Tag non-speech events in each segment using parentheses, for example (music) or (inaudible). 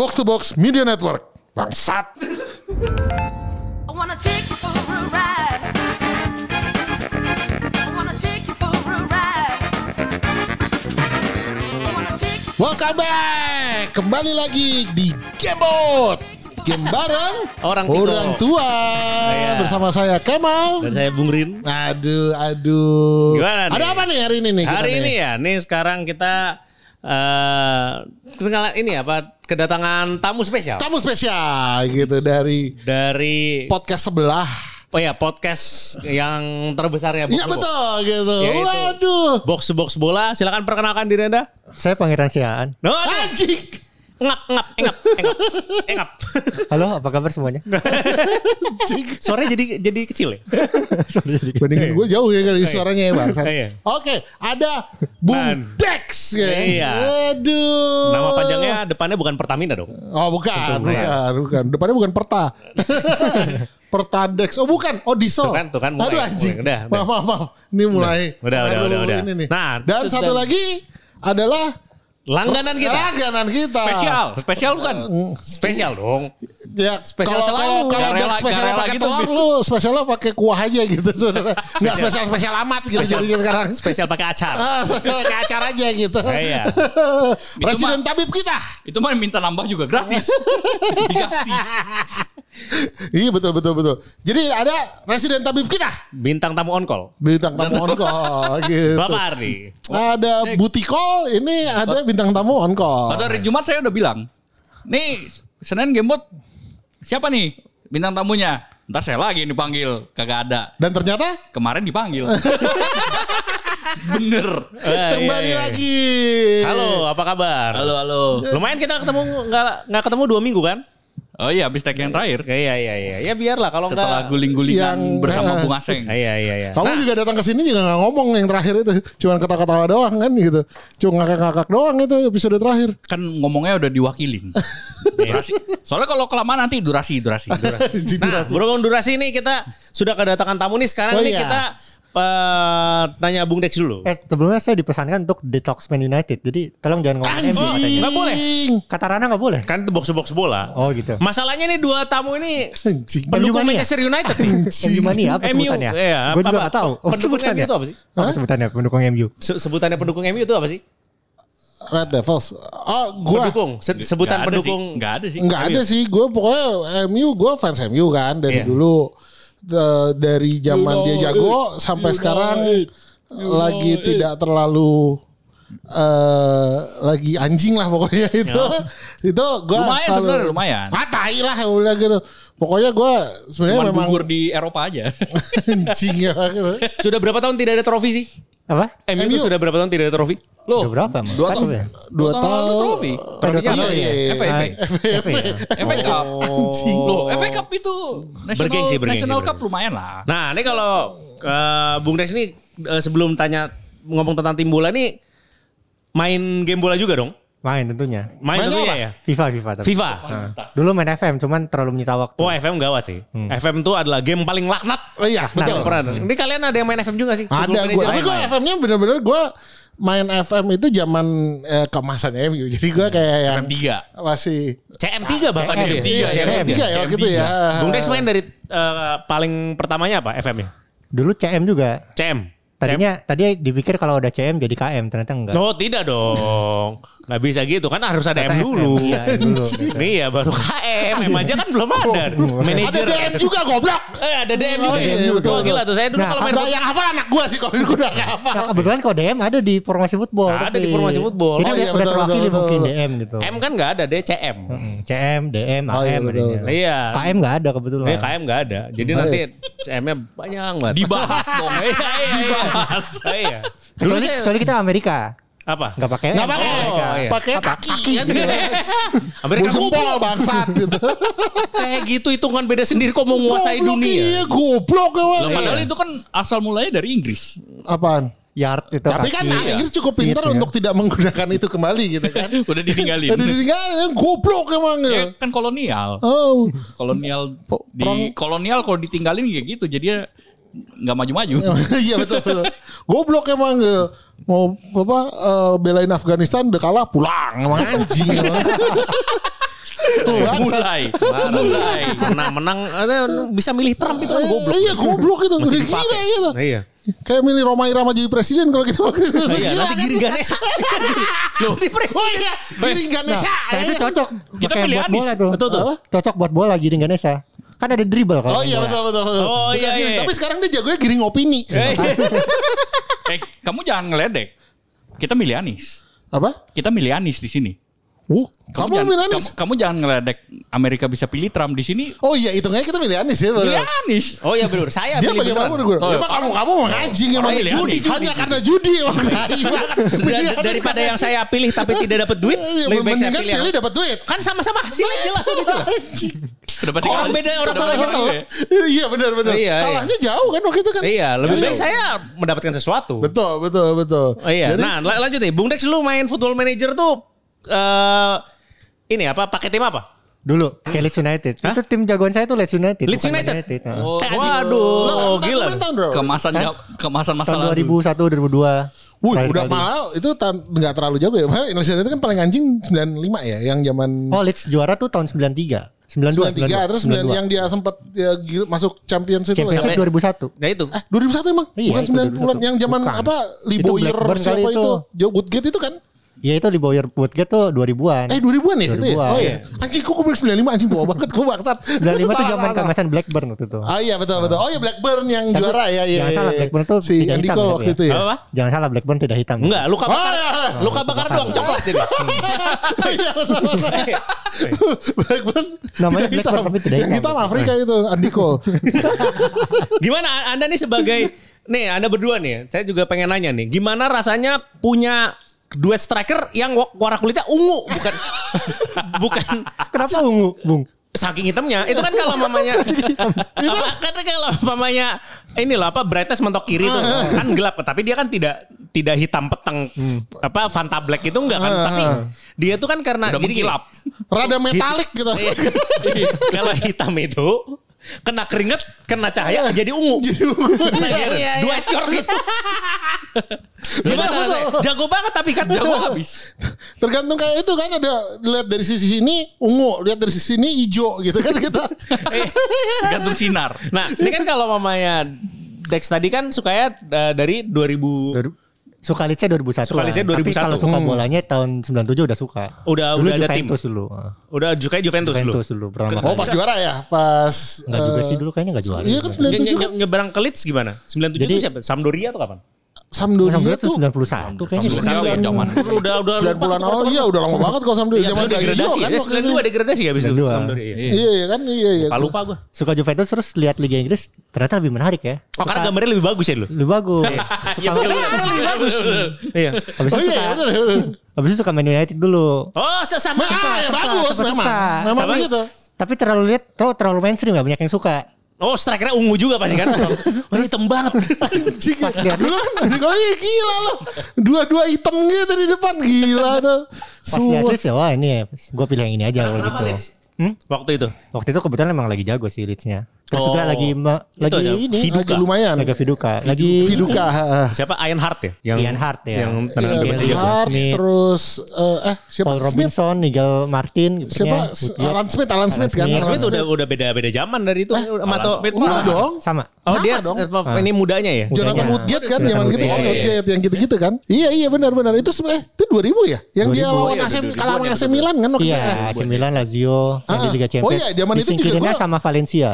Box to Box Media Network. Bangsat. I wanna take you for a ride. Welcome back. Kembali lagi di Gamebot. Game bareng Orang orang tua Iya. bersama saya Kemal. Dan saya Bung Rin. Aduh, aduh. Gimana nih? Ada apa nih hari ini nih? Hari nih? ini ya, nih sekarang kita eh kesengalan ini apa kedatangan tamu spesial tamu spesial gitu dari dari podcast sebelah. oh ya podcast yang terbesar ya Iya betul gitu. Yaitu- Waduh. Box box bola. Silakan perkenalkan diri Anda. Saya Pangeran Siaan. No. Anjing. Ngap ngap engap engap engap. Halo, apa kabar semuanya? Suaranya jadi jadi kecil ya. Jadi- Bandingin gue jauh ya kali suaranya ya bang. Iya. Oke, ada Bung Man. Dex ya. Iya. Aduh. Nama panjangnya depannya bukan Pertamina dong. Oh bukan, bukan, ya. bukan. Depannya bukan Perta. (laughs) Pertadex. Oh bukan, oh diesel. Tuh kan, tuh kan, mulai, Aduh anjing. mulai. Udah, udah. Maaf, maaf, maaf. Ini mulai. Udah, udah, Aduh, udah, udah. Ini nih. Nah, Dan satu dan- lagi adalah Langganan kita. langganan kita. Spesial, spesial bukan? Spesial dong. Ya, Spesial kalau selalu. kalau kalau rela- spesial pakai gitu, telur lu spesialnya pakai kuah aja gitu saudara. (laughs) Enggak spesial spesial amat gitu Spesial. jadi sekarang. Spesial pakai acar. (laughs) Ah, Ke acara aja gitu. Iya. (laughs) Presiden Tabib kita. Itu mah minta nambah juga gratis. Dikasih. Iya betul betul betul. Jadi ada Presiden Tabib kita. Bintang tamu on call. Bintang tamu (laughs) on call gitu. Bapak Ardi. Ada Butikol, ini ada bintang tamu on call. Pada hari Jumat saya udah bilang, nih Senin Gamebot siapa nih bintang tamunya? Ntar saya lagi yang dipanggil, kagak ada. Dan ternyata Kemarin dipanggil. (laughs) Bener. Eh, kembali iya, iya. lagi. Halo, apa kabar? Halo halo. Lumayan kita ketemu nggak nggak ketemu dua minggu kan? Oh iya, habis tag yang terakhir. Iya iya iya. Ya biarlah kalau Setelah guling-gulingan Yang- bersama eh, Bung Aseng. Iya iya iya. Kamu Nah, juga datang ke sini juga nggak ngomong yang terakhir itu, cuman ketawa-ketawa doang kan gitu. Cuma ngakak-ngakak doang itu episode terakhir. Kan ngomongnya udah diwakilin. (laughs) durasi. Soalnya kalau kelamaan nanti durasi, durasi. Jadi (laughs) nah durasi. berhubung durasi ini kita sudah kedatangan tamu nih sekarang Oh, nih iya. kita eh, tanya Bung Dex dulu. Eh, sebelumnya saya dipesankan untuk detox Man United. Jadi tolong jangan ngomongin MU katanya. Nggak boleh. Kata Rana nggak boleh. Kan itu box to box bola. Oh gitu. Masalahnya nih dua tamu ini Anjing. pendukung? Manchester United nih. MU Mania apa MU, sebutannya? iya, Gue juga apa- nggak tahu. Oh, pendukung sebutannya. MU itu apa sih? Apa sebutannya pendukung MU? Se- Sebutannya pendukung MU itu apa sih? Red Devils. Oh, gua Pendukung, Se- sebutan ada pendukung. sih, Nggak ada sih. Enggak ada sih, gue pokoknya MU, gue fans MU kan dari Iya. dulu Eh, dari zaman dia jago sampai sekarang lagi tidak terlalu eh lagi anjing lah pokoknya (laughs) itu itu gue Lumayan sebenarnya, lumayan. ah tai lah ya udah gitu pokoknya gue sebenarnya memang gugur di Eropa aja. (laughs) anjing ya Sudah berapa tahun tidak ada trofi sih? Apa? MU, MU. sudah berapa tahun tidak ada trofi? Loh, Udah berapa emang? Dua tahun. ya? dua tahun lalu tahun trofi. Trofinya apa ya? FA, FA. Cup. anjing Loh, FA Cup itu National, Bergengsi, bergengsi, National. Cup lumayan lah. Nah, ini kalau eh, Bung Dex ini eh, sebelum tanya ngomong tentang tim bola nih main game bola juga dong? Main tentunya. Main Mainnya tentunya apa? ya. FIFA, FIFA. tapi. FIFA. Nah, dulu main FM, cuman terlalu menyita waktu. Oh, FM gawat sih. FM itu adalah game paling laknat. oh iya betul pernah. Ini kalian ada yang main FM juga sih? ada gue tapi gue main. FM-nya bener-bener gue main FM itu zaman eh, kemasan MU jadi gue kayak yang FM 3. masih CM3 bahkan CM. itu ya? Iya, CM3 ya CM3. gitu ya Bung Dex main dari eh, paling pertamanya apa FM-nya? Dulu CM juga. CM. Tadinya tadi dipikir kalau udah CM jadi KM, ternyata enggak. Oh tidak dong. Nggak bisa gitu kan harus ada M dulu. FM, Iya, M dulu. Nih (laughs) ya baru KM. M aja kan belum ada. ada Manajer. DM juga goblok Eh ada DM juga. Oh, iya, ya? betul, gila tuh saya dulu Nah, kalau main ada yang hafal anak gue sih kalau gue udah gak hafal Nah, kebetulan kalau DM ada di formasi football. Ada di formasi football. Jadi Oh, iya, udah terwakili mungkin. DM gitu. M kan nggak ada deh CM. CM, DM, Oh, iya, AM betul. Iya. KM nggak ada kebetulan. Iya KM nggak ada. Jadi Oh, nanti iya. CM-nya banyak banget. Dibahas dong. (laughs) Iya iya iya. Dibahas. Iya. Dulu saya kecuali kita Amerika. Apa? Nggak pakai Gak M, pakai. Oh, iya. pakai Apa? kaki, kan gitu (laughs) Amerika Gue jempol bangsat gitu (laughs) kayak gitu hitungan beda sendiri kok mau menguasai Goblok, dunia. Iya goblok ya Lah, padahal itu kan asal mulanya dari Inggris. Apaan? Yard itu Tapi kaki. kan Inggris cukup pintar Feet, ya. untuk tidak menggunakan itu kembali gitu kan (laughs) Udah ditinggalin. Jadi ditinggalin goblok emang Ya, ya kan kolonial. Oh Kolonial di kolonial kalau ditinggalin kayak gitu jadi nggak maju-maju. (laughs) Iya betul, betul. Goblok emang ya. Mau apa eh, belain Afghanistan udah kalah pulang emang anjing emang. mulai, mulai. Menang-menang ada bisa milih Trump itu kan goblok. Iya goblok itu. Masih gila gitu. Iya. Kayak milih Roma Irama jadi presiden kalau kita waktu itu. Iya, nanti kan? Giri Ganesha. Loh, di Oh presiden. iya, Giri Ganesha. Nah, itu cocok. Kita pilih buat Anies. bola tuh. Betul tuh. Apa? Cocok buat bola Giring Ganesha. Kan ada dribble kalau Oh iya bola. betul betul. betul. Oh, iya, iya. Tapi sekarang dia jagonya giring opini. Eh, (laughs) Eh, kamu jangan ngeledek. Kita milih Anies. Apa? Kita milih Anies di sini. Uh, kamu jangan, milih Anies? Kamu, kamu jangan ngeledek Amerika bisa pilih Trump di sini. Oh iya, hitungnya kita milih Anies ya. Pilih bener. Anies. Oh iya benar. Saya Dia pilih bagaimana beneran. gue? Oh, Emang kamu kamu mau ngajing emang milih judi, Anies. hanya karena judi emang. Tai banget. Milih Da- Anies daripada karena- yang saya pilih tapi tidak dapat duit, Iya, lebih baik saya mendingan pilih. yang- pilih dapat duit. Kan sama-sama hasilnya jelas udah jelas. (laughs) Udah pasti kalah. beda orang Udah tua gitu? kalah ya. Iya benar benar. Iya, iya. Kalahnya jauh kan waktu itu kan. Iya, lebih Iya. baik saya mendapatkan sesuatu. Betul betul betul. Oh iya. Jadi, nah, la- lanjut nih. Bung Dex lu main football manager tuh eh ini apa? Pakai tim apa? Dulu kayak Leeds United. Itu tim jagoan saya tuh Leeds United. Leeds United? Nah. Oh, Waduh, gila. Tahun, bro. kemasan jam- kemasan masa lalu. 2001 2002. Wih, Terakhir udah kali. malah itu tan- nggak terlalu jago ya. Pak Indonesia itu kan paling anjing 95 ya, yang zaman Oh Leeds juara tuh tahun 93. 92, 93 terus 92. 9 yang dia sempat ya, masuk Champions itu. Championship Sampai- 2001. Nah itu. Eh 2001 emang? Iya, Bukan itu 90-an 2001. yang zaman Bukan. apa? Itu Liboyer siapa itu? itu. Joe Woodgate itu kan? Ya itu di Boyer Woodgate tuh 2000-an. Eh 2000-an ya itu ya? 2000-an. Oh iya. Anjing kok gue bilang 95 anjing tua banget gue bangsat. 95 tuh Salah, zaman kemasan Blackburn waktu itu. Ah iya betul betul. Oh iya Blackburn yang Tapi juara ya iya. jangan iya, salah, iya. Blackburn tuh si tidak hitam ya, waktu ya. itu ya. Apa? Jangan salah Blackburn tidak hitam. Enggak, luka Oh, bakar. iya, iya. Luka bakar doang coklat jadi. (laughs) Iya betul betul. (laughs) Blackburn. Namanya tidak Blackburn tapi tidak Yang hitam. hitam Afrika itu Andy Cole. (laughs) Gimana Anda nih sebagai nih Anda berdua nih, saya juga pengen nanya nih, gimana rasanya punya duet striker yang wa- warna kulitnya ungu bukan (laughs) bukan Kenapa ungu, Bung? saking hitamnya. Itu kan kalau mamanya (laughs) apa? Kan kalau mamanya inilah apa brightness mentok kiri tuh kan gelap. Tapi dia kan tidak tidak hitam peteng apa Fanta Black itu enggak kan. Tapi dia tuh kan karena Udah jadi mengkilap. Rada metalik gitu. (laughs) Iya. kalau hitam itu kena keringet kena cahaya jadi ungu Jadi ungu. Nah, Iya, gitu. iya, Dua iya. ekor gitu. (laughs) Gimana Betul. Jago banget tapi kan jago (laughs) habis. Tergantung kayak itu kan ada lihat dari sisi sini ungu, lihat dari sisi sini hijau gitu kan (laughs) kita. Gantung sinar. Nah, ini kan kalau mamanya Dex tadi kan sukanya uh, dari 2000 Suka Leedsnya 2001. Suka Leedsnya lah. Tapi 2001. kalau suka Hmm. bolanya tahun 97 udah suka. Udah- dulu udah ada tim. Juventus dulu. Ah. udah sukanya Juventus, Juventus dulu. dulu pertama Oh kali. pas juara ya, pas. Enggak juga eh, sih dulu kayaknya enggak juara. Iya kan Nye- 97 nye- kan. nyebrang ke Leeds gimana? 97 Jadi- itu siapa? Sampdoria atau kapan? Sampdoria tuh 91 kayaknya. Sampdoria sembilan- zaman. Udah udah sembilan (laughs) bulan awal iya udah lama banget kalau Sampdoria Iya, zaman degradasi Gagio ya. kan. itu. 92 degradasi ya habis itu 92. Sampdoria. Iya. Iya iya kan iya iya. Lupa lupa gue. Suka Juventus terus lihat Liga Inggris ternyata lebih menarik ya. Oh karena gambarnya lebih bagus ya dulu. (laughs) Lebih bagus. Iya. Lebih bagus. Iya. Habis Oh itu iya habis itu suka Man United dulu. Oh sesama. Ah bagus memang. Memang Tapi- begitu. Tapi terlalu lihat terlalu, terlalu mainstream ya banyak yang suka. Oh strikernya ungu juga pasti kan. Oh hitam banget. Anjing. Pas lihat- Dulu kan kalau iya gila loh. Dua-dua hitam gitu di depan gila (laughs) tuh. Pas lihat ya wah ini ya gue pilih yang ini aja kalau Kenapa gitu. Leeds? Hmm? Waktu itu. Waktu itu kebetulan emang lagi jago sih Leeds-nya. Terus Oh. juga lagi ma- lagi aja, ini Viduka. Lagi lumayan. lagi Viduka, lagi Viduka. Siapa Ian Hart ya? Ian Hart ya. Yang Iya, bahasa Ian Jawa. Hart, Smith. terus eh, eh siapa? Paul Smith. Robinson, Nigel Martin, Siapa? kipernya. Alan Smith, Alan Smith kan. Smith. Alan Smith udah udah beda beda zaman dari itu. Sama Alan atau Smith mah. dong. sama. Oh Sama dia dong. ini mudanya ya? Jonathan Mudanya. Woodgate kan zaman gitu. Oh, Iya, iya. Woodgate yang gitu-gitu kan. Iya iya benar-benar. Itu sebenarnya itu 2000 ya? Yang dia 2000. lawan Iya, AC 2000 kalah sama ya, AC. Milan kan waktu Iya, itu. AC Milan, Lazio, yang di Ah. Liga Oh Champions. iya, zaman itu juga sama Valencia.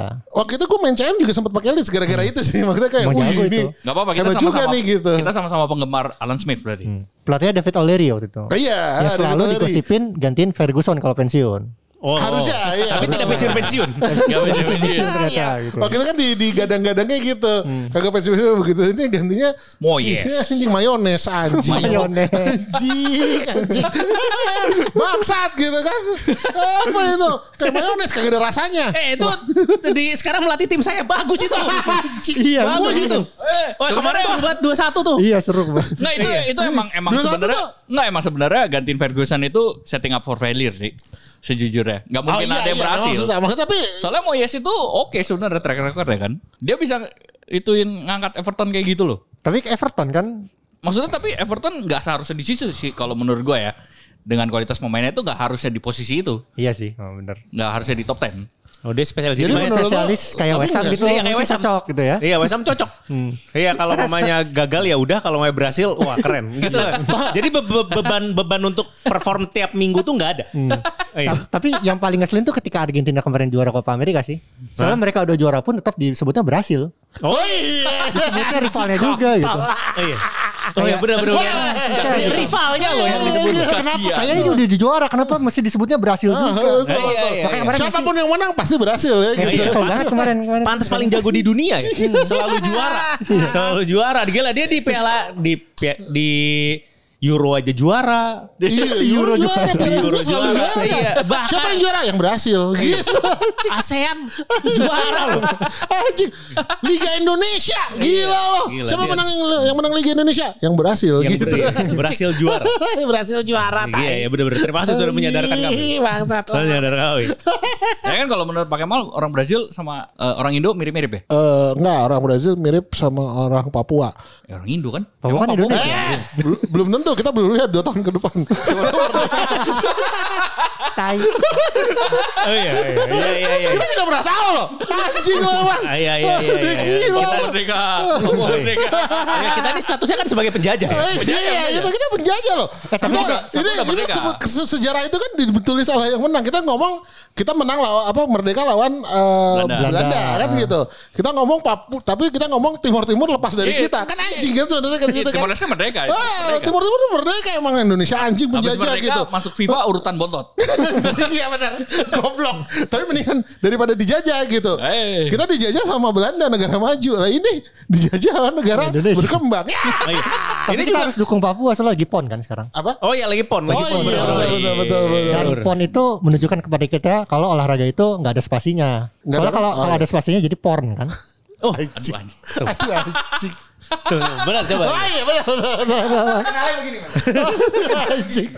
Waktu itu gue main CM juga sempat pakai Leeds gara-gara itu sih. Maksudnya kayak, Emang wih jago ini itu. Gak apa-apa kita hebat juga sama-sama nih gitu. Kita sama-sama penggemar Alan Smith berarti. Pelatihnya David O'Leary waktu itu. Oh, iya, Yang David selalu O'Leary. digosipin gantiin Ferguson kalau pensiun. Oh. Harusnya, iya. Tapi tidak pensiun pensiun. (laughs) Gak bisa Pensiun ternyata gitu. Waktu itu kan di, di gadang-gadangnya gitu. Hmm. Kagak pensiun begitu. Ini gantinya Moyes. (laughs) anjing mayones anjing. Mayones. Anjing, anjing. (laughs) Bangsat gitu kan. Apa itu? Kayak mayones kagak ada rasanya. Eh itu di sekarang melatih tim saya bagus itu. Iya, bagus itu. Wah kemarin seru banget 2-1 tuh. Iya seru banget. Nggak itu itu emang emang sebenarnya tuh. nggak emang sebenarnya gantiin Ferguson itu setting up for failure sih sejujurnya. Nggak Oh, mungkin ada yang berhasil memang susah. Maksudnya tapi soalnya Moyes itu oke sebenarnya track record ya kan. Dia bisa ituin ngangkat Everton kayak gitu loh. Tapi ke Everton kan? Maksudnya tapi Everton nggak seharusnya di situ sih kalau menurut gue ya. Dengan kualitas pemainnya itu nggak harusnya di posisi itu, Iya sih, oh, bener. nggak harusnya di top 10. Oh dia spesialis Jadi jadi menurut main. lo- Spesialis kayak tapi West Ham nggak gitu? Iya, kayak Ham. cocok gitu ya. Iya West Ham cocok. (laughs) Iya kalau mamanya gagal ya udah kalau mau berhasil wah keren (laughs) gitu. Jadi be- be- beban beban untuk perform tiap minggu tuh nggak ada. Iya. Ta- Tapi yang paling ngeselin tuh ketika Argentina kemarin juara Copa America sih. Soalnya mereka udah juara pun tetap disebutnya berhasil. Oh iya. Disebutnya rivalnya juga gitu. Oh iya. Oh iya benar benar. benar. Rivalnya loh yang disebut. Kenapa Kasian. saya ini udah di juara, kenapa mesti disebutnya berhasil juga? Iya, iya, Makanya iya. kemarin Siapa pun yang menang pasti berhasil ya. Messi, Gitu. Messi kesel banget kemarin kemarin. Pantas paling jago di dunia ya. Selalu juara. Selalu juara. Gila dia di piala di di Euro aja juara. Iya, Euro Euro juara. juara. Euro Dunia selalu juara. Iya, bahkan- Siapa yang juara? Yang berhasil. Gitu. ASEAN juara loh. Anjing. Liga Indonesia. Gila loh. Gila, Siapa dia. menang yang, yang menang Liga Indonesia? Yang berhasil Yang gitu. ber- iya, berhasil juara. (laughs) berhasil juara. Iya, ya benar-benar. Terima kasih sudah menyadarkan kami. Bangsat. Sudah menyadarkan kami. (laughs) Ya kan kalau menurut Pak Kemal orang Brazil sama eh, orang Indo mirip-mirip ya? Eh, enggak, orang Brazil mirip sama orang Papua. Ya, orang Indo kan? Papua kan Emang Indonesia. Eh, belum- belum tentu kita belum lihat dua tahun ke depan. Tai. Oh iya, iya, iya, iya, iya. kita tidak pernah tahu loh. Anjing loh emang. Ah, Iya, iya, iya, iya. Gila. Kita merdeka. Papua merdeka. Ya, kita ini statusnya kan sebagai penjajah. ya. Eh, Iya, kita kita penjajah loh. Kita- ini ini merdeka. se- se- sejarah itu kan ditulis oleh yang menang. Kita ngomong kita menang lawan apa merdeka lawan eh, Belanda. Belanda, kan gitu. Kita ngomong Papua, tapi kita ngomong Timur Timur lepas dari Iya. kita. Kan anjing kan sebenarnya kan Iya, gitu kan. Leste merdeka. Ah, merdeka. Timur Timur tuh merdeka emang Indonesia anjing penjajah merdeka gitu. masuk FIFA urutan bontot. (laughs) Iya benar. Goblok. Tapi mendingan daripada dijajah gitu. Eh. Kita dijajah sama Belanda negara maju. Lah ini dijajah sama negara Indonesia. berkembang. Ya. Oh, iya. (laughs) Tapi Ini kita juga harus dukung Papua soalnya lagi PON kan sekarang. Apa? Oh ya lagi pon, lagi Oh pon. iya, betul, betul, betul, betul. Dan PON itu menunjukkan kepada kita kalau olahraga itu nggak ada spasinya. Nggak Soalnya kalau oh, kalau iya. ada spasinya jadi porn kan. Oh, Anjing. Aduh, anjing. Aduh anjing. Tuh, (laughs) benar coba. Oh iya benar benar benar. Anjing.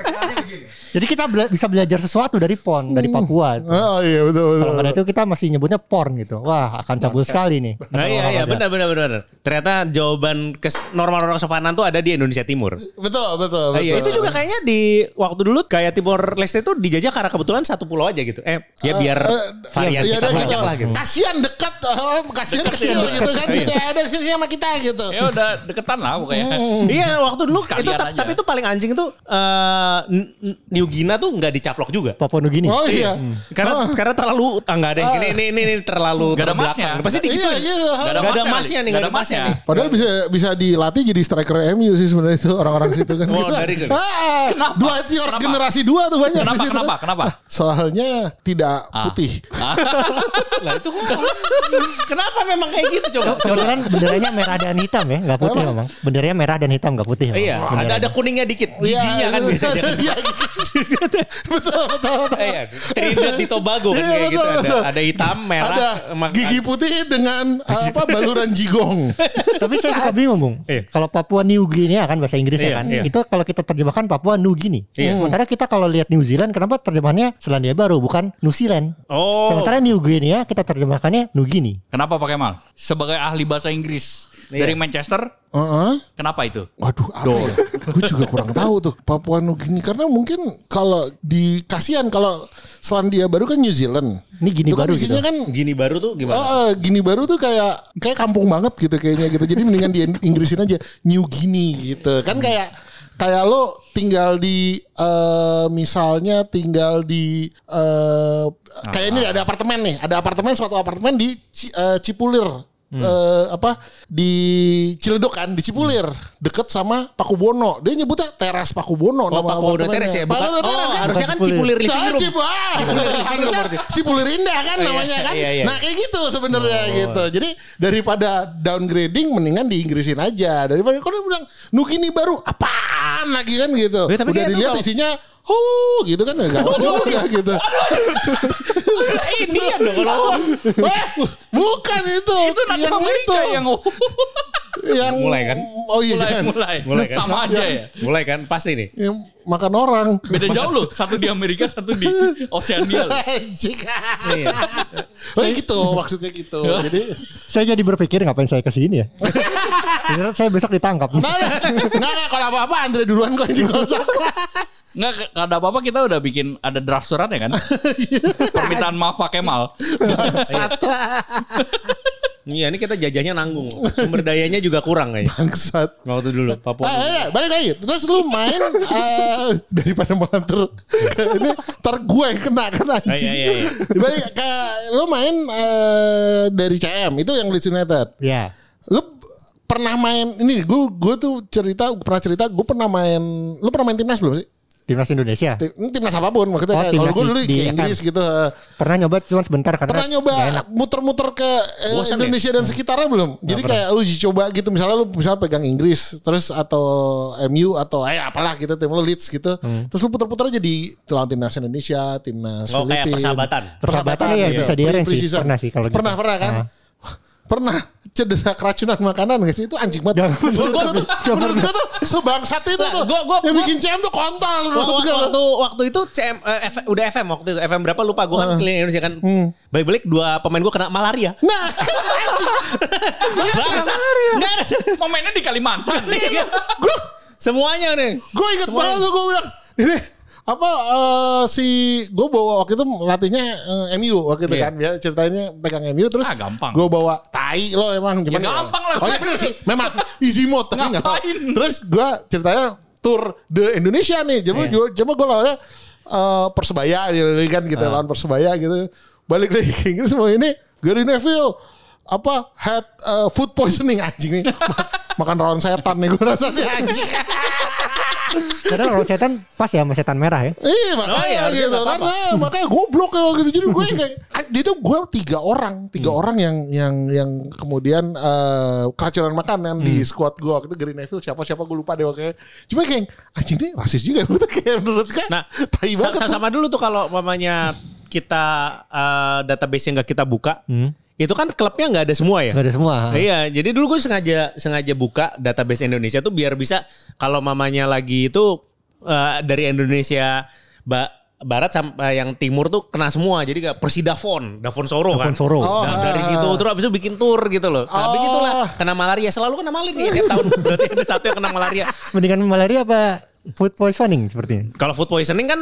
Jadi kita bela- bisa belajar sesuatu dari PON dari Papua. Oh iya betul betul. Kalau karena itu kita masih nyebutnya porn gitu. Wah akan cabul sekali nih. Nah, iya iya benar benar benar. benar. Ternyata jawaban ke normal-normal kesopanan tuh ada di Indonesia Timur. Betul betul Ah, iya, betul. itu juga kayaknya di waktu dulu kayak Timor Leste itu dijajah karena kebetulan satu pulau aja gitu. Eh, ya biar Eh, varian iya, kita banyak gitu. lah gitu. Kasihan dekat, eh, kasihan kecil gitu kan. Iya. Tidak ada sisi sama kita gitu. Ya udah deketan lah pokoknya. Iya, waktu dulu Sekalian itu tapi, aja. tapi itu paling anjing itu eh, N- N- New Guinea tuh nggak dicaplok juga. Papua Nugini. Oh iya. Karena karena terlalu ah, nggak ada yang ini ini ini, ini terlalu Nggak ada emasnya. Pasti gitu. Iya gitu. Gak ada kali. nih, Nggak ada emasnya. Padahal bisa bisa dilatih jadi striker MU sih sebenarnya itu orang-orang situ kan. Oh, dari. Ah, Kenapa? Dua tior generasi dua tuh banyak Kenapa, di situ. kenapa, kenapa? Soalnya tidak putih. Lah itu kok Kenapa memang kayak gitu coba? Coba. Kebetulan benderanya merah dan hitam ya, nggak putih memang. Benderanya merah dan hitam nggak putih. memang. Iya, ada ada kuningnya dikit. Giginya kan biasanya. Iya, (laughs) betul betul betul. Iya, Trinidad di Tobago kan Iya, kayak gitu ada hitam, merah, Ada gigi putih dengan (laughs) apa baluran jigong. Tapi saya suka bingung, Bung. Kalau Papua New Guinea kan bahasa Inggrisnya Iya, kan. iya. Itu kalau kita terjemahkan Papua New Guinea. Iya. Sementara kita kalau lihat New Zealand kenapa terjemahannya Selandia Baru bukan New Zealand. Oh. Sementara New Guinea kita terjemahkannya New Guinea. Kenapa Pak Kemal? Sebagai ahli bahasa Inggris Iya. dari Manchester, Heeh. kenapa itu? Waduh, apa ya? Gue juga kurang tahu tuh Papua Nugini karena mungkin kalau di kasihan kalau Selandia Baru kan New Zealand. Ini Gini Itu kan baru isinya gitu. kan Gini baru tuh gimana? Eh, Gini baru tuh kayak kayak kampung banget gitu kayaknya gitu. Jadi mendingan di Inggrisin aja New Guinea gitu. Kan kayak kayak lo tinggal di eh, misalnya tinggal di eh, kayak ini ada apartemen nih, ada apartemen suatu apartemen di Ci- eh, Cipulir. eh, apa di Ciledug kan di Cipulir deket sama Pakubono dia nyebutnya teras Pakubono Oh, Pak udah teres ya, bukan? Pakubono Oh, teras kan? harusnya kan Cipulir. Cipulir living Nah, room. Cipu- ah, harusnya Cipulir Indah kan Oh, iya. namanya kan. Iya, iya. Nah kayak gitu sebenarnya gitu. Jadi daripada downgrading mendingan di Inggrisin aja. Daripada kalau dia bilang Nugini baru apaan lagi kan gitu. Ya, tapi Udah dilihat kalau- isinya Oh gitu kan enggak juga gitu. Ini ya dong kalau Wah, (laughs) bukan itu. Itu nanti yang Amerika itu. yang yang Mulai kan? Oh iya mulai kan. mulai. Mulai kan? Sama aja ya. mulai kan pasti nih. Yang makan orang. Beda jauh loh. Satu di Amerika, satu di Oceania. loh. (laughs) Anjing. Iya. Oh gitu maksudnya gitu. Jadi Saya jadi berpikir ngapain saya ke sini ya. (laughs) Saya besok ditangkap. Nah, nah, nah, nah, kalau apa-apa Andre duluan kok yang dikontak. Enggak k- ada apa-apa kita udah bikin ada draft surat ya kan? (laughs) Permintaan maaf Pak Kemal. Iya, ini kita jajahnya nanggung. Sumber dayanya juga kurang kayaknya. Bangsat. Waktu dulu Papua. Ah, iya, balik lagi. Terus lu main eh, daripada malah ter ke- ini ter gue yang kena kan anjing. Ah, iya, iya, iya. Balik ke lu main eh, dari CM itu yang Leeds United. Ya. Lu pernah main ini gue gue tuh cerita pernah cerita gue pernah main lu pernah main timnas belum sih? Timnas Indonesia. Tim- timnas apa pun maksudnya Oh, kayak kalau timnas gue dulu di ke Inggris gitu. eh, Pernah nyoba cuma sebentar karena Pernah nyoba muter-muter ke eh, ya? Indonesia dan sekitarnya belum? Jadi kayak lu uji coba gitu misalnya lu misalnya pegang Inggris terus atau MU atau eh apalah gitu tim lu Leeds gitu. Hmm. Terus lu puter-puter aja di lawan timnas Indonesia, timnas Oh, kayak Filipina. persahabatan. Persahabatan iya, bisa di arrange sih. Pernah sih kalau Pernah gitu. pernah kan? Ah. Pernah cedera keracunan makanan gak sih? Itu anjing banget. Jangan. Menurut gua tuh, menurut gua tuh sebangsat itu Nah, tuh. gua- gua- yang gua- bikin CM tuh kontol. Waktu, gua. waktu waktu itu CM eh, F- udah FM waktu itu FM berapa lupa gue kan keliling Indonesia kan balik-balik dua pemain gue kena malaria. Nah, (laughs) anjing. Bangsa. Enggak ada. Momennya di Kalimantan. Iya. Semuanya nih. Gue inget banget tuh gue bilang ini apa eh, si gue bawa waktu itu latihnya eh, MU waktu itu Iya. kan ya ceritanya pegang MU terus Ah, gampang. gue bawa tai lo emang Ya, gampang lah. oh ya bener sih memang easy mode tapi nggak. Ngapain? terus gue ceritanya tour de Indonesia nih coba Iya. gue coba gue lawannya eh, persebaya gitu kan gitu Ah. lawan persebaya gitu balik lagi ke Inggris mau ini Gary Neville apa had eh, food poisoning anjing nih (laughs) makan rawon setan nih gue rasanya (laughs) anjing. Karena kalau setan pas ya sama setan merah ya. Iya makanya Oh, iya, gitu. karena makanya goblok ya gitu. Jadi gue kayak ah, dia tuh gue tiga orang tiga Hmm. orang yang yang yang kemudian eh, keracunan makanan di Hmm. squad gue waktu itu Gary Neville siapa siapa gue lupa deh waktu cuma kayak anjing ini rasis juga gue tuh kayak menurut kan Nah, tai sa- banget. sa- sama dulu tuh kalau mamanya kita eh, database yang nggak kita buka, itu kan klubnya nggak ada semua ya. Gak ada semua. Iya, jadi dulu gue sengaja sengaja buka database Indonesia tuh biar bisa kalau mamanya lagi itu eh, dari Indonesia ba- barat sampai yang timur tuh kena semua. Jadi kayak Persidafon, Davon Soro kan. Davon Soro. Oh, Nah, dari ah. situ terus abis itu bikin tour gitu loh. Nah, habis Oh. itulah kena malaria. Selalu kena malaria tiap tahun. (laughs) Berarti ada satu yang kena malaria. Mendingan malaria apa food poisoning sepertinya. Kalau food poisoning kan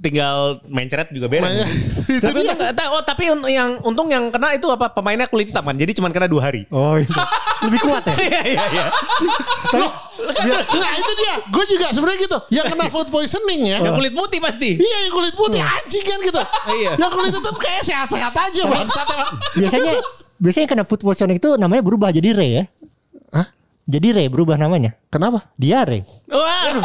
tinggal main ceret juga beres. (laughs) Tapi dia. untung, ta- oh tapi yang untung yang kena itu apa pemainnya kulit hitam kan. Jadi cuma kena dua hari. Oh itu. Lebih kuat ya. (laughs) Iya iya iya. Loh, nah itu dia gue juga sebenarnya gitu yang kena (laughs) food poisoning ya Yang kulit putih pasti. Iya yang kulit putih anjing kan gitu. Iya. Yang kulit hitam kayak sehat-sehat aja bangsat emang. Biasanya biasanya kena food poisoning itu namanya berubah jadi re ya. Hah? Jadi re berubah namanya. Kenapa? Diare. Waduh.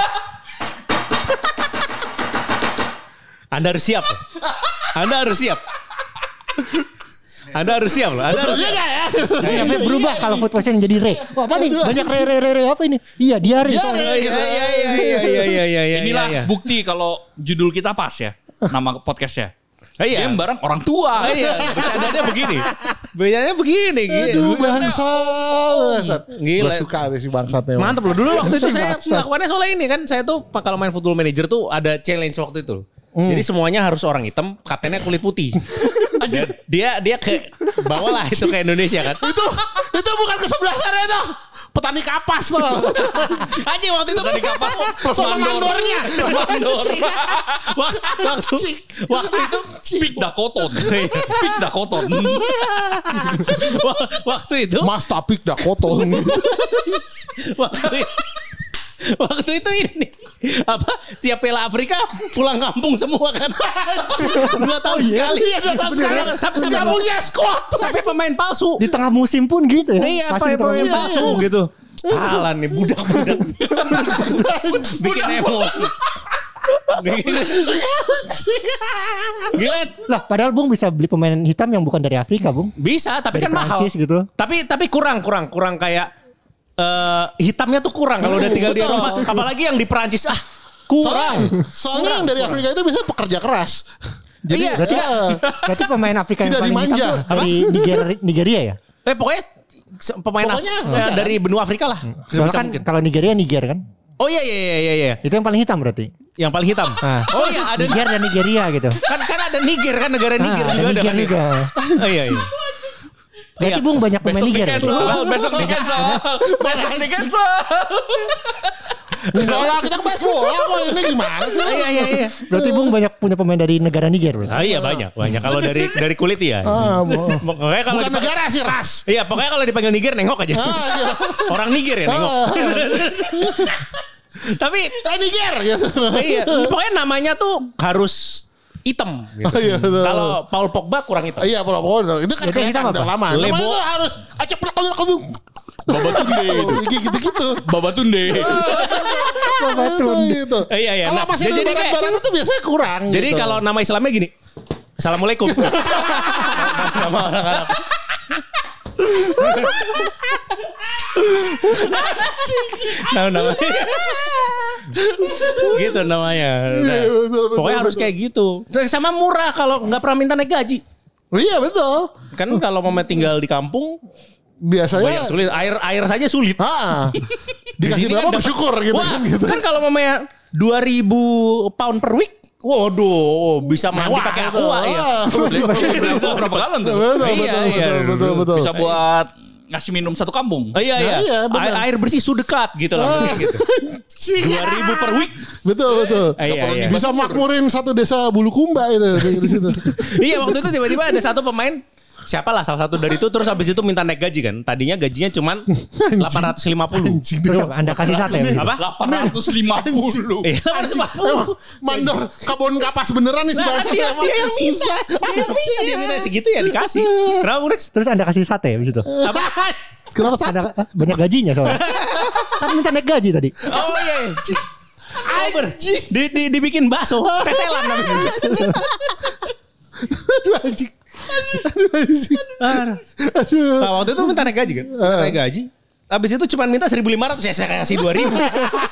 Anda harus siap. Anda harus siap. Anda harus siap loh. Anda harus Iya siap. ya? Jadi namanya berubah kalau food poisoning jadi re. Wah, apa nih? Banyak re re re re apa ini? Iya, diare. Diare. Iya iya iya iya iya iya iya iya. Inilah iya. bukti kalau judul kita pas ya. Nama podcastnya. Iya. Game bareng orang tua. Iya, bercandanya begini. Bercandanya begini. gitu. Aduh bangsat. Gila. Gue suka deh si bangsatnya. Mantap loh. Dulu waktu itu saya melakukannya soalnya ini kan. Saya tuh kalau main football manager tuh ada challenge waktu itu. Jadi semuanya harus orang hitam, kaptennya kulit putih. (laughs) Dan dia dia ke bawa lah itu ke Indonesia kan. Itu itu bukan kesebelasannya itu. Petani kapas tuh. (laughs) Anjing waktu itu Tadi kapas (laughs) plus Sama mandornya. Mandor. Wak- waktu waktu itu Pik Dakoton. Pik Dakoton. wa- waktu itu Mas Tapik Dakota. waktu itu (laughs) Waktu itu ini. Apa? Tiap Piala Afrika pulang kampung semua kan. (laughs) Dua tahun sekali. Iya, dua tahun sekali. sampai sampai, punya squad. sampai pemain palsu. Di tengah musim pun gitu ya. iya pemain musim. palsu gitu. Alah nih budak-budak. (laughs) Bikin emosi. Gila. Lah, padahal Bung bisa beli pemain hitam yang bukan dari Afrika, Bung. bisa tapi Dari kan mahal. Prancis gitu. tapi tapi kurang kurang kurang kayak eh hitamnya tuh kurang kalau udah tinggal di. Eropa apalagi yang di Perancis ah kurang Soalnya, soalnya yang dari Afrika itu biasanya pekerja keras. Jadi Iya. Berarti, ya, berarti pemain Afrika yang Tidak paling hitam dimanja. tuh dari Nigeria, Nigeria ya? Eh pokoknya pemain Pokoknya, Af- eh, dari benua Afrika lah. Soalnya Sebisa kan mungkin. kalau Nigeria Niger kan? Oh iya iya iya iya iya. Itu yang paling hitam berarti. Yang paling hitam. Ah. Oh iya ada Niger dan Nigeria gitu. kan kan ada Niger kan negara Niger Ah, juga ada Niger kan. ya? juga. Oh iya iya. Berarti Iya. Bung banyak pemain Besok di Niger. cancel. Besok di cancel. Besok di cancel. Enggak lah kita bahas bola kok ini gimana sih? Iya iya iya. Berarti Bung banyak punya pemain dari negara Niger. Ah, iya banyak banyak. Kalau dari dari kulit ya. Ah, Pokoknya kalau Bukan negara sih ras. Iya pokoknya kalau dipanggil Niger nengok aja. Ah, iya. Orang Niger ya nengok. Ah. Tapi Niger gitu. iya, pokoknya namanya tuh harus hitam. Gitu. Oh, iya, betul. Kalau Paul Pogba kurang hitam. Iya, pola pola itu kan kelihatan udah lama. Lebo. Namanya itu harus acak pelak kalau kamu Babatunde (laughs) itu. gitu-gitu. Babatunde. (laughs) Babatun. Gitu. Eh, iya, iya. Kalau Nah, masih jadi barat-barat itu biasanya kurang. Jadi gitu. kalau nama Islamnya gini. Assalamualaikum. (laughs) Nama orang-orang. Nah, namanya. (laughs) gitu namanya. Nah, Iya, betul, betul, pokoknya harus betul. kayak gitu. Terus Sama murah kalau nggak pernah minta naik gaji. Oh, iya betul. Kan kalau mau tinggal di kampung Biasanya banyak sulit. Air air saja sulit. Ah, (laughs) dikasih Di sini berapa kan bersyukur gitu Wah, kan gitu. kan kalau mamanya 2000 pound per week, waduh, bisa mandi Mewah pakai gitu. aqua ya. Berapa, berapa galon tuh? Betul, betul, Iya, betul, iya. betul, betul, betul. Bisa buat ngasih minum satu kampung. Oh, iya, iya. Nah, iya, air, air bersih sudekat gitu lah. gitu. Cing. 2000 per week. Betul, betul. Ah, iya, iya. Bisa makmurin satu desa Bulukumba itu di situ. (laughs) iya, waktu itu tiba-tiba ada satu pemain siapa lah salah satu dari itu terus habis itu minta naik gaji kan. Tadinya gajinya cuman 850. (laughs) Anjing Terus apa? Anda kasih sate. begitu? Apa? 850. Iya, Emang 850. mandor kabon kapas beneran nih bangsa dia, dia yang minta. susah. Dia yang minta, segitu ya dikasih. Kenapa Burex? Terus Anda kasih sate begitu. Kenapa sih? Ada ah, banyak gajinya soalnya. kan minta naik gaji tadi. Oh iya. Oh, ber- di, di, dibikin bakso, tetelan namanya. Aduh anjing. Aduh anjing. Aduh. Nah, waktu itu minta naik gaji kan? Minta naik gaji. Habis itu cuma minta 1.500 ya saya kasih 2.000.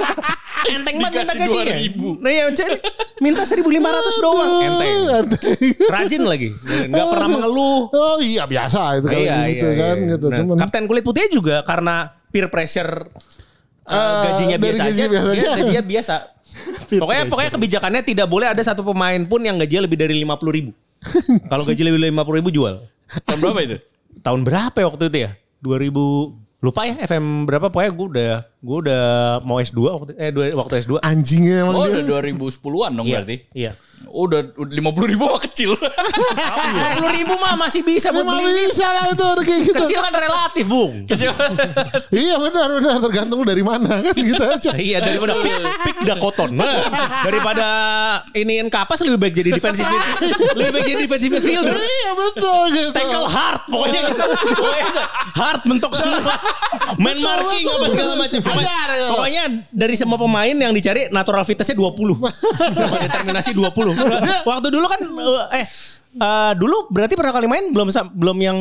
(laughs) Enteng banget minta gajinya. 2.000. Nah ya minta 1.500 doang. Enteng. Enteng. Rajin lagi. Enggak pernah mengeluh. Oh iya biasa itu kalau Iya, gitu iya, kan iya. gitu. Nah, Cuman Kapten kulit putih juga karena peer pressure uh, gajinya biasa gaji aja, biasa dia aja. gajinya biasa. (laughs) pokoknya pokoknya kebijakannya tidak boleh ada satu pemain pun yang gajinya lebih dari 50 ribu. (laughs) Kalau gaji lebih dari 50 ribu jual. Tahun berapa itu? Tahun berapa ya waktu itu ya? 2000 lupa ya FM berapa pokoknya gue udah gue udah mau S2 waktu eh dua- waktu S2. anjingnya emang Oh dia. udah 2010-an dong Iya, berarti. Iya. Oh, udah lima puluh ribu mah kecil. (laughs) Puluh ribu mah masih bisa buat Emang beli. bisa lah itu kayak gitu. Kecil kan relatif, Bung. (laughs) Iya benar benar tergantung dari mana kan gitu aja. (laughs) iya daripada pick, pick Dakoton. Nah, daripada iniin kapas lebih baik jadi defensive lebih baik jadi defensive midfielder. Iya betul gitu. Tackle hard pokoknya gitu. Hard mentok semua. Main marking apa segala macam. Pokoknya, ya. dari semua pemain yang dicari natural fitnessnya 20. (laughs) Sama determinasi 20. Waktu dulu kan eh eh, dulu berarti pernah kali main belum belum yang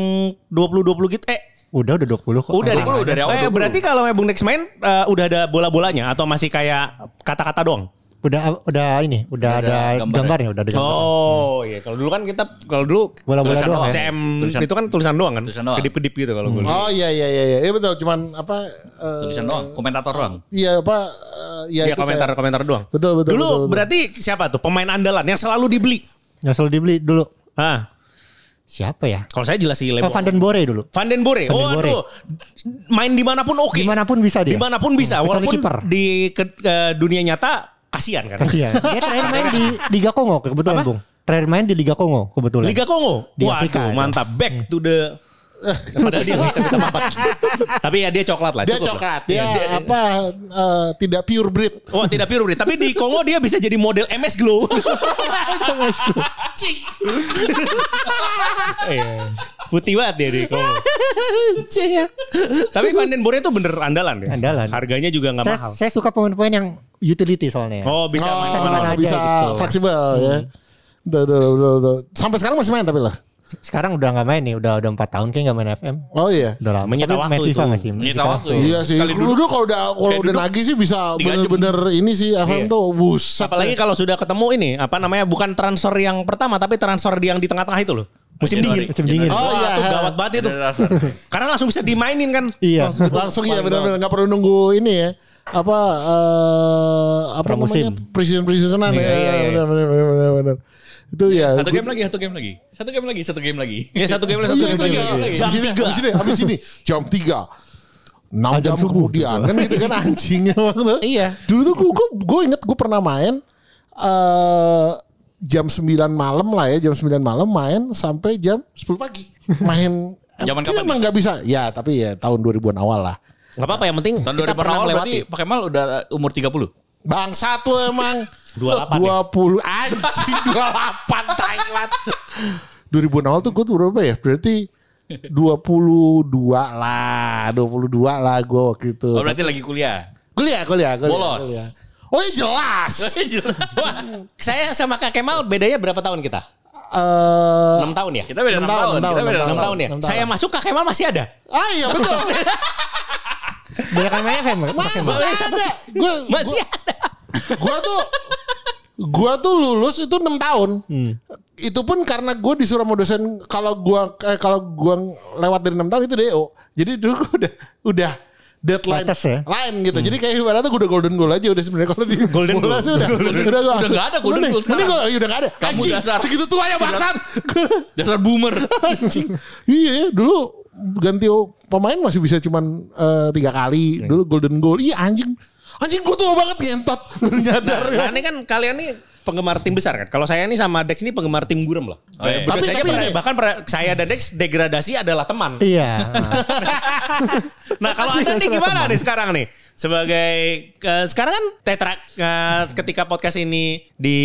20 20 gitu. Eh Udah udah 20 kok. Udah Emang. 20 dari awal Eh, 20. berarti kalau Bung Dex main eh, udah ada bola-bolanya atau masih kayak kata-kata doang? Udah udah ini, udah, Udah ada ada, gambarnya. gambarnya, udah ada gambar. Oh, iya. Kalau dulu kan kita kalau dulu Bola-bola Tulisan doang doang. ya. CM Tulisan- itu kan tulisan doang kan? Tulisan doang. Kedip-kedip gitu kalau gue. Oh iya iya iya iya Iya, betul cuman apa eh, Tulisan doang, komentator doang. Iya apa eh, iya Iya itu komentar kayak- komentar doang. Betul, betul, Dulu betul, betul. berarti siapa tuh pemain andalan yang selalu dibeli? Yang selalu dibeli dulu. Ah, Siapa ya? kalau saya jelas sih Eh, Lebo. Van den Bore dulu. Van den Bore. Van den Oh, aduh. Main di mana pun oke. Di mana pun bisa dia. Di mana pun bisa. Hmm, Walaupun kiper. di ke- ke dunia nyata kasihan kan. Kasihan. Dia terakhir main di Liga Kongo kebetulan, Apa? Bung. Terakhir main di Liga Kongo kebetulan. Liga Kongo. Di Waduh, Afrika, ya. mantap. Back to the Padahal dia hitam empat. Tapi ya dia coklat lah. Dia cukup lah. coklat. Dia, apa eh, tidak pure breed. Oh tidak pure breed. Tapi di Kongo dia bisa jadi model MS Glow. (laughs) (laughs) Iya. Putih banget dia di Kongo. Tapi Van den Bore itu bener andalan ya. Andalan. Harganya juga nggak mahal. saya suka pemain-pemain yang utility soalnya. Oh bisa Oh, main Bisa bisa gitu. fleksibel ya. Betul, betul, betul, betul. Sampai sekarang masih main tapi lah. Sekarang udah nggak main nih, udah udah 4 tahun kayak nggak main FM. Oh iya. Udah lama. Menyita Tapi main waktu FIFA itu. nggak sih? Menyita waktu. Iya sih. Sekali Dulu kalau udah kalau udah nagih sih bisa bener-bener ini sih FM Iya. tuh buset. Apalagi kalau sudah ketemu ini apa namanya bukan transfer yang pertama tapi transfer yang di tengah-tengah itu loh. Musim Januari. dingin. Musim dingin. Oh, iya. itu gawat banget itu. Ada dasar. Karena langsung bisa dimainin kan. Iya. langsung ya benar-benar nggak perlu nunggu ini ya apa eh apa Pramusim. namanya precision precisionan ya Iya, iya, iya. benar benar benar, benar itu ya Satu game lagi, satu game lagi. Satu game lagi, satu game lagi. Ya satu game Oh, satu iya, game lagi. ya. Jam tiga. abis ini, abis ini jam 3 6 jam, jam subuh kemudian kan gitu kan anjing emang (laughs) tuh. Iya. Dulu tuh gue gue inget gue pernah main eh jam 9 malam lah ya, jam 9 malam main sampai jam 10 pagi. Main (laughs) Zaman kapan emang nggak bisa. Ya, tapi ya tahun 2000-an awal lah. Gak apa-apa yang penting Tahun kita 2000 pernah awal melewati. berarti Pak Kemal udah umur 30. Bangsat lu emang. (laughs) 28 ya? 20 anjing 28 Thailand. 2000 awal tuh gue tuh berapa ya? Berarti 22 lah, 22 lah gue waktu itu. Oh, berarti lagi kuliah. Kuliah, kuliah, kuliah. Bolos. kuliah. Oh iya jelas. (laughs) Wah, saya sama Kak Kemal bedanya berapa tahun kita? Eh 6 tahun ya? Kita beda Enam 6 tahun, tahun. enam Kita tahun, beda enam 6 6 tahun. tahun ya? tahun. Saya masuk Kak Kemal masih ada. ah iya betul. Banyak kan main FM pakai Masih ada. Gue Masih ada. Gua tuh gua tuh lulus itu 6 tahun. Hmm. Itu pun karena gue disuruh sama dosen kalau gua eh, kalau gua lewat dari 6 tahun itu DO. Jadi dulu gua udah udah deadline Batas ya? lain gitu. Jadi kayak ibaratnya gue udah golden goal aja udah sebenarnya kalau di Golden goal. sih udah udah gua- Udah nggak ada golden goal sekarang. Mending gua- udah gak ada. Kamu Anjing, dasar. segitu tua ya bangsat. (laughs) Dasar boomer. Anjing. Iya dulu ganti pemain masih bisa cuman eh, tiga kali. Dulu golden goal. Iya anjing. Anjing gue tua banget ngentot. (laughs) Baru nyadar ya. Nah ini kan kalian nih penggemar tim besar kan. Kalau saya nih sama Dex ini penggemar tim gurem lah. Oh, iya. Berdua Tapi- saja tapi pernah- ini- bahkan pernah- saya dan Dex degradasi adalah teman. Iya. (laughs) Nah kalau anda nih gimana nih sekarang nih? Sebagai eh, sekarang kan tetra eh, ketika podcast ini di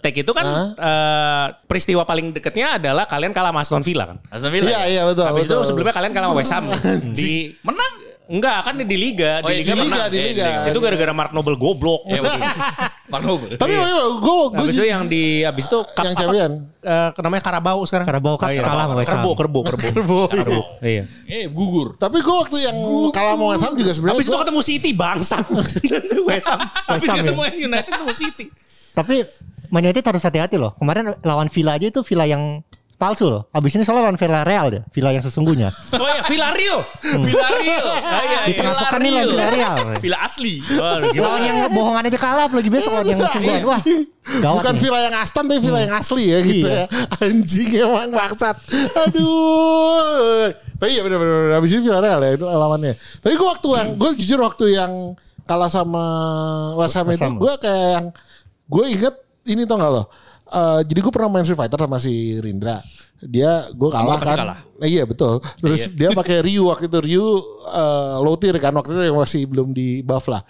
take itu kan eh, peristiwa paling dekatnya adalah kalian kalah sama Aston Villa kan. Aston Villa. Iya iya betul. Habis itu betul. sebelumnya kalian kalah sama West Ham (laughs) di Menang. Enggak kan di liga, Oh, di liga iya, di menang. liga, di Eh, liga. Itu gara-gara Mark Noble goblok. Betul. (laughs) Pak Noble. Tapi gue gue Habis itu yang di habis itu yang champion. eh, namanya Karabau sekarang. Karabau Cup iya. kalah sama. Kerbo, kerbo, kerbo. Kerbo. Kerbo. Iya. Eh, gugur. Tapi gue waktu yang kalah sama West Ham juga sebenarnya. Habis itu ketemu City bangsat. (laughs) West Ham. Habis Ham, ya? ketemu United ketemu City. Tapi Man United harus hati-hati loh. Kemarin lawan Villa aja itu Villa yang palsu loh. Abis ini soalnya lawan Villa Real deh. Villa yang sesungguhnya. (laughs) Oh iya, Villarreal. Villarreal. Ah, (laughs) iya, iya. Diterapakan nih lawan Villarreal. Villa asli. Wah, gila. Lawan yang bohongan aja kalah lagi besok lawan yang sungguhan. Wah, gawat Bukan nih. villa yang Aston tapi villa yang asli ya gitu Iya. ya. Anjing emang bangsat. Aduh. Tapi iya bener-bener. Habis ini Villarreal ya itu lawannya. Tapi gue waktu yang gue jujur waktu yang kalah sama West Ham itu gue kayak yang gue inget ini tau gak lo. Eh, jadi gue pernah main Street Fighter sama si Rindra. Dia gue kalah kan. kalah. Nah, iya betul. Terus dia pakai Ryu waktu itu Ryu eh, low tier kan waktu itu yang masih belum di buff lah.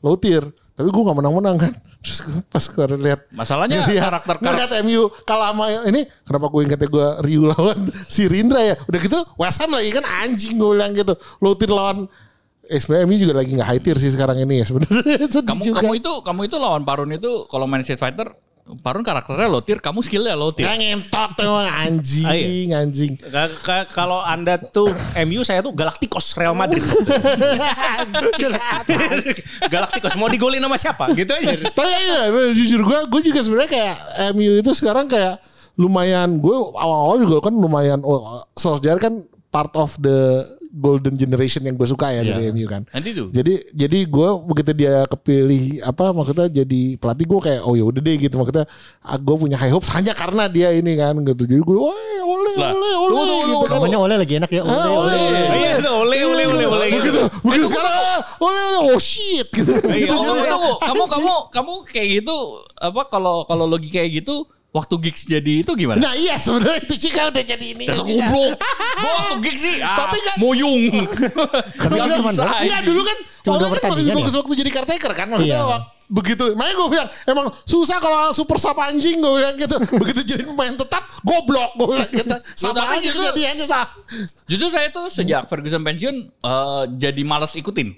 Low tier. Tapi gue gak menang-menang kan. (laughs) Terus gue pas gue lihat Masalahnya Ngeliat- karakter ngeliat MU kalah sama ini kenapa gue ingetnya gue Ryu lawan (laughs) si Rindra ya udah gitu West Ham lagi kan anjing gue bilang gitu Lotir lawan eh sebenarnya MU juga lagi nggak high tier sih sekarang ini ya sebenarnya (laughs) Sedih Kamu juga. kamu itu kamu itu lawan Parun itu kalau main Street Fighter Parun karakternya low tier, kamu skillnya low tier. Nah, ngentot emang anjing anjing Ka- ka- Kalau anda tuh MU saya tuh Galacticos Real Madrid. (laughs) Galacticos mau digolin sama siapa? Gitu aja. tapi ya jujur gue gue juga sebenarnya kayak MU itu sekarang kayak lumayan gue awal-awal juga kan lumayan oh, Solskjaer kan part of the golden generation yang gue suka ya dari MU kan Nanti tuh. Jadi jadi gue begitu dia kepilih apa maksudnya jadi pelatih gue kayak oh ya udah deh gitu maksudnya gue punya high hopes hanya karena dia ini kan gitu. Jadi gue wah oleh oleh oleh tunggu, gitu kan. Namanya Oleh lagi enak ya. Ah, Oleh, oleh Oleh. oleh. Iya, itu oleh oleh oleh oleh gitu. Begitu begitu sekarang ah, oleh oleh oh shit gitu. Iya, Gitu oh, kamu kamu kamu kayak gitu apa kalau kalau logi kayak gitu waktu gigs jadi itu gimana? Nah iya sebenarnya itu juga udah jadi ini. Dasar goblok. (laughs) Gua waktu gigs sih. Ah, Tapi kan- moyung. (laughs) Tapi kan Nggak cuma bisa, Enggak dulu kan Cuma kan lebih pertandingan bagus ya? waktu jadi caretaker kan maksudnya Iya. Begitu. Makanya gue bilang emang susah kalau super sub anjing gue bilang gitu. Begitu jadi pemain tetap goblok gue bilang gitu. (laughs) Sama aja justru- kejadiannya sah Justru saya tuh sejak Ferguson pensiun eh, jadi malas ikutin.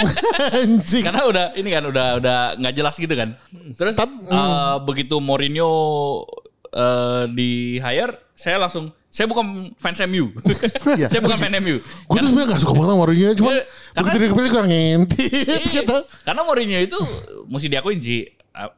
(laughs) anjing. Karena udah ini kan udah udah nggak jelas gitu kan. Terus eh, begitu Mourinho eh, di hire, saya langsung saya bukan fans MU. (laughs) Iya. saya bukan fan MU. gue tuh sebenarnya gak suka banget sama Mourinho cuma Iya, begitu dia kepilih kurang ngintip Iya, gitu Karena Mourinho itu mesti diakuin sih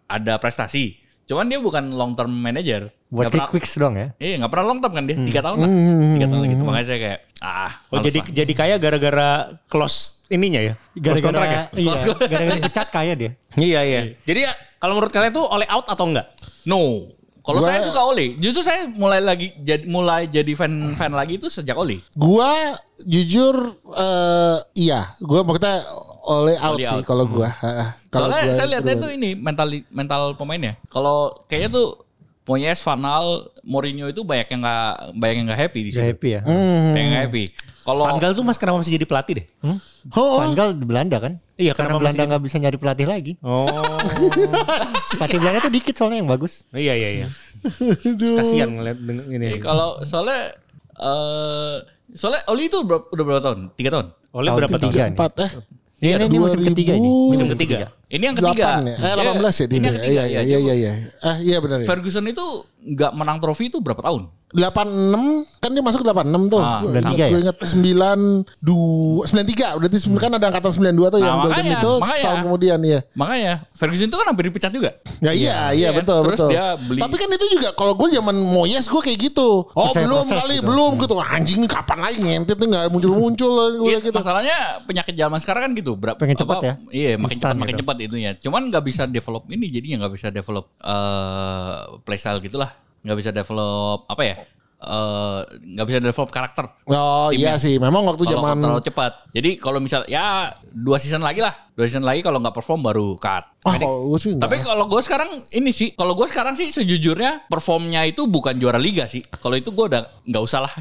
ada prestasi. Cuman dia bukan long term manager. Buat pernah- quick fix doang ya. Iya nggak pernah long term kan dia tiga tahun lah tiga tahun gitu makanya saya kayak ah Oh jadi lah. jadi kaya gara-gara close ininya ya. Close kontrak ya. Gara-gara iya, gara-gara dipecat kaya dia. Iya iya. Jadi ya, kalau menurut kalian tuh oleh out atau enggak? no Kalau Gua- saya suka Oli. Justru saya mulai lagi jadi mulai jadi fan fan lagi itu sejak Oli. Gua jujur eh iya, gua maksudnya oleh out Oleh sih kalau gua. Heeh. Kalau Soalnya gua saya lihatnya tuh ini mental mental pemainnya. Kalau kayaknya tuh Moyes, Van Gaal, Mourinho itu banyak yang nggak banyak yang nggak happy di Gak situ. happy ya. Hmm. Banyak yang nggak happy. Kalau Van Gaal tuh mas kenapa masih jadi pelatih deh? Oh, Van Gaal di Belanda kan? Iya, Karena Belanda nggak bisa nyari pelatih lagi. Oh. (laughs) Pelatih Belanda tuh dikit soalnya yang bagus. iya iya iya. Kasihan ngeliat ini. Jadi kalau soalnya eh soalnya Oli itu udah berapa tahun? Tiga tahun. Oleh tahun berapa tahun? ketiga. nih. empat eh. Ini, ini musim ketiga ini. Musim ketiga. Ini yang ketiga. 8 ya? Eh 18 ya Ini yang dia. ketiga. Iya iya iya iya. Eh iya benar ya. Ferguson itu nggak menang trofi itu berapa tahun? 86 kan dia masuk 86 tuh. Ah, Gue 93 ya? gue ingat 92 93 berarti sebenarnya kan ada angkatan 92 tuh yang Nah, Golden makanya, itu makanya. setahun kemudian ya. Makanya Ferguson itu kan hampir dipecat juga. Ya iya iya, Iya, betul terus betul. dia beli- Tapi kan itu juga kalau gue zaman Moyes gue kayak gitu. Oh Percaya belum proses kali gitu. belum gitu. Anjing nih kapan lagi ngentit nih nggak muncul muncul gue Iya, gitu. masalahnya penyakit zaman sekarang kan gitu. Berapa, Pengen cepat ya? Iya, makin cepat, makin gitu. cepat itunya. Cuman nggak bisa develop ini, jadinya nggak bisa develop eh playstyle gitulah. Nggak bisa develop apa ya? eh, nggak bisa develop karakter. Oh iya sih, memang waktu Kalau zaman terlalu cepat. Jadi kalau misal ya dua season lagi lah, dua season lagi kalau nggak perform baru cut. Oh, kalau gue sih tapi kalau gue sekarang ini sih, kalau gue sekarang sih sejujurnya performnya itu bukan juara liga sih. Kalau itu gue udah nggak usah lah.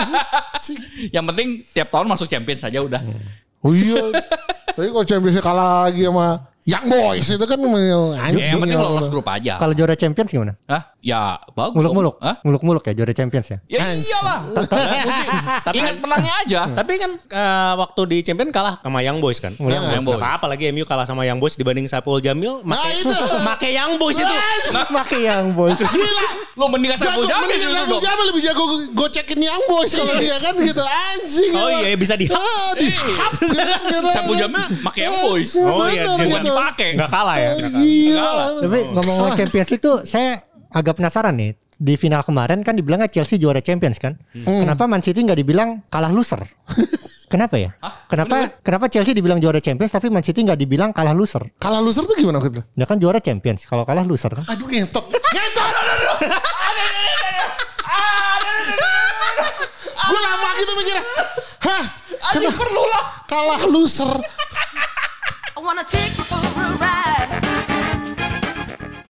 (laughs) Yang penting tiap tahun masuk champion saja udah. Oh iya. Tapi kalau Champions kalah lagi sama Young Boys itu kan anjing. Ya, yang penting ya. lolos grup aja. Kalau juara Champions gimana? Hah? Ya bagus. Muluk-muluk. Hah? Muluk-muluk ya juara Champions ya. Ya iyalah. (laughs) Tapi ingat menangnya aja. Tapi kan eh, waktu di champion kalah sama Young Boys kan. Young Boys. Gak apa-apa lagi MU kalah sama Young Boys dibanding Saiful Jamil. Nah Make, itu. make Young Boys itu. Pakai yang boys. Gila. Lo mendingan Jago, Jamil mendingan Saiful. Jamil lebih jago gocekin Young Boys kalau dia kan gitu anjing. Oh iya bisa di Ah, di gitu. Saiful Jamil pakai Young Boys. Oh iya jangan gitu. dipakai. Enggak kalah ya. Nggak kalah. Gila. Tapi ngomong Champions tuh saya agak penasaran nih. Di final kemarin kan dibilangnya Chelsea juara Champions kan. Kenapa Man City nggak dibilang kalah loser? (laughs) Kenapa ya? Kenapa kenapa Chelsea dibilang juara Champions tapi Man City nggak dibilang kalah loser? Kalah loser tuh gimana gitu? Ya kan juara Champions. Kalau kalah loser kan? Aduh ngentot. (laughs) Ngentot. Gue lama gitu mikirnya. Hah? Aduh perlu lah. Kalah loser. (laughs) I wanna take you for a ride.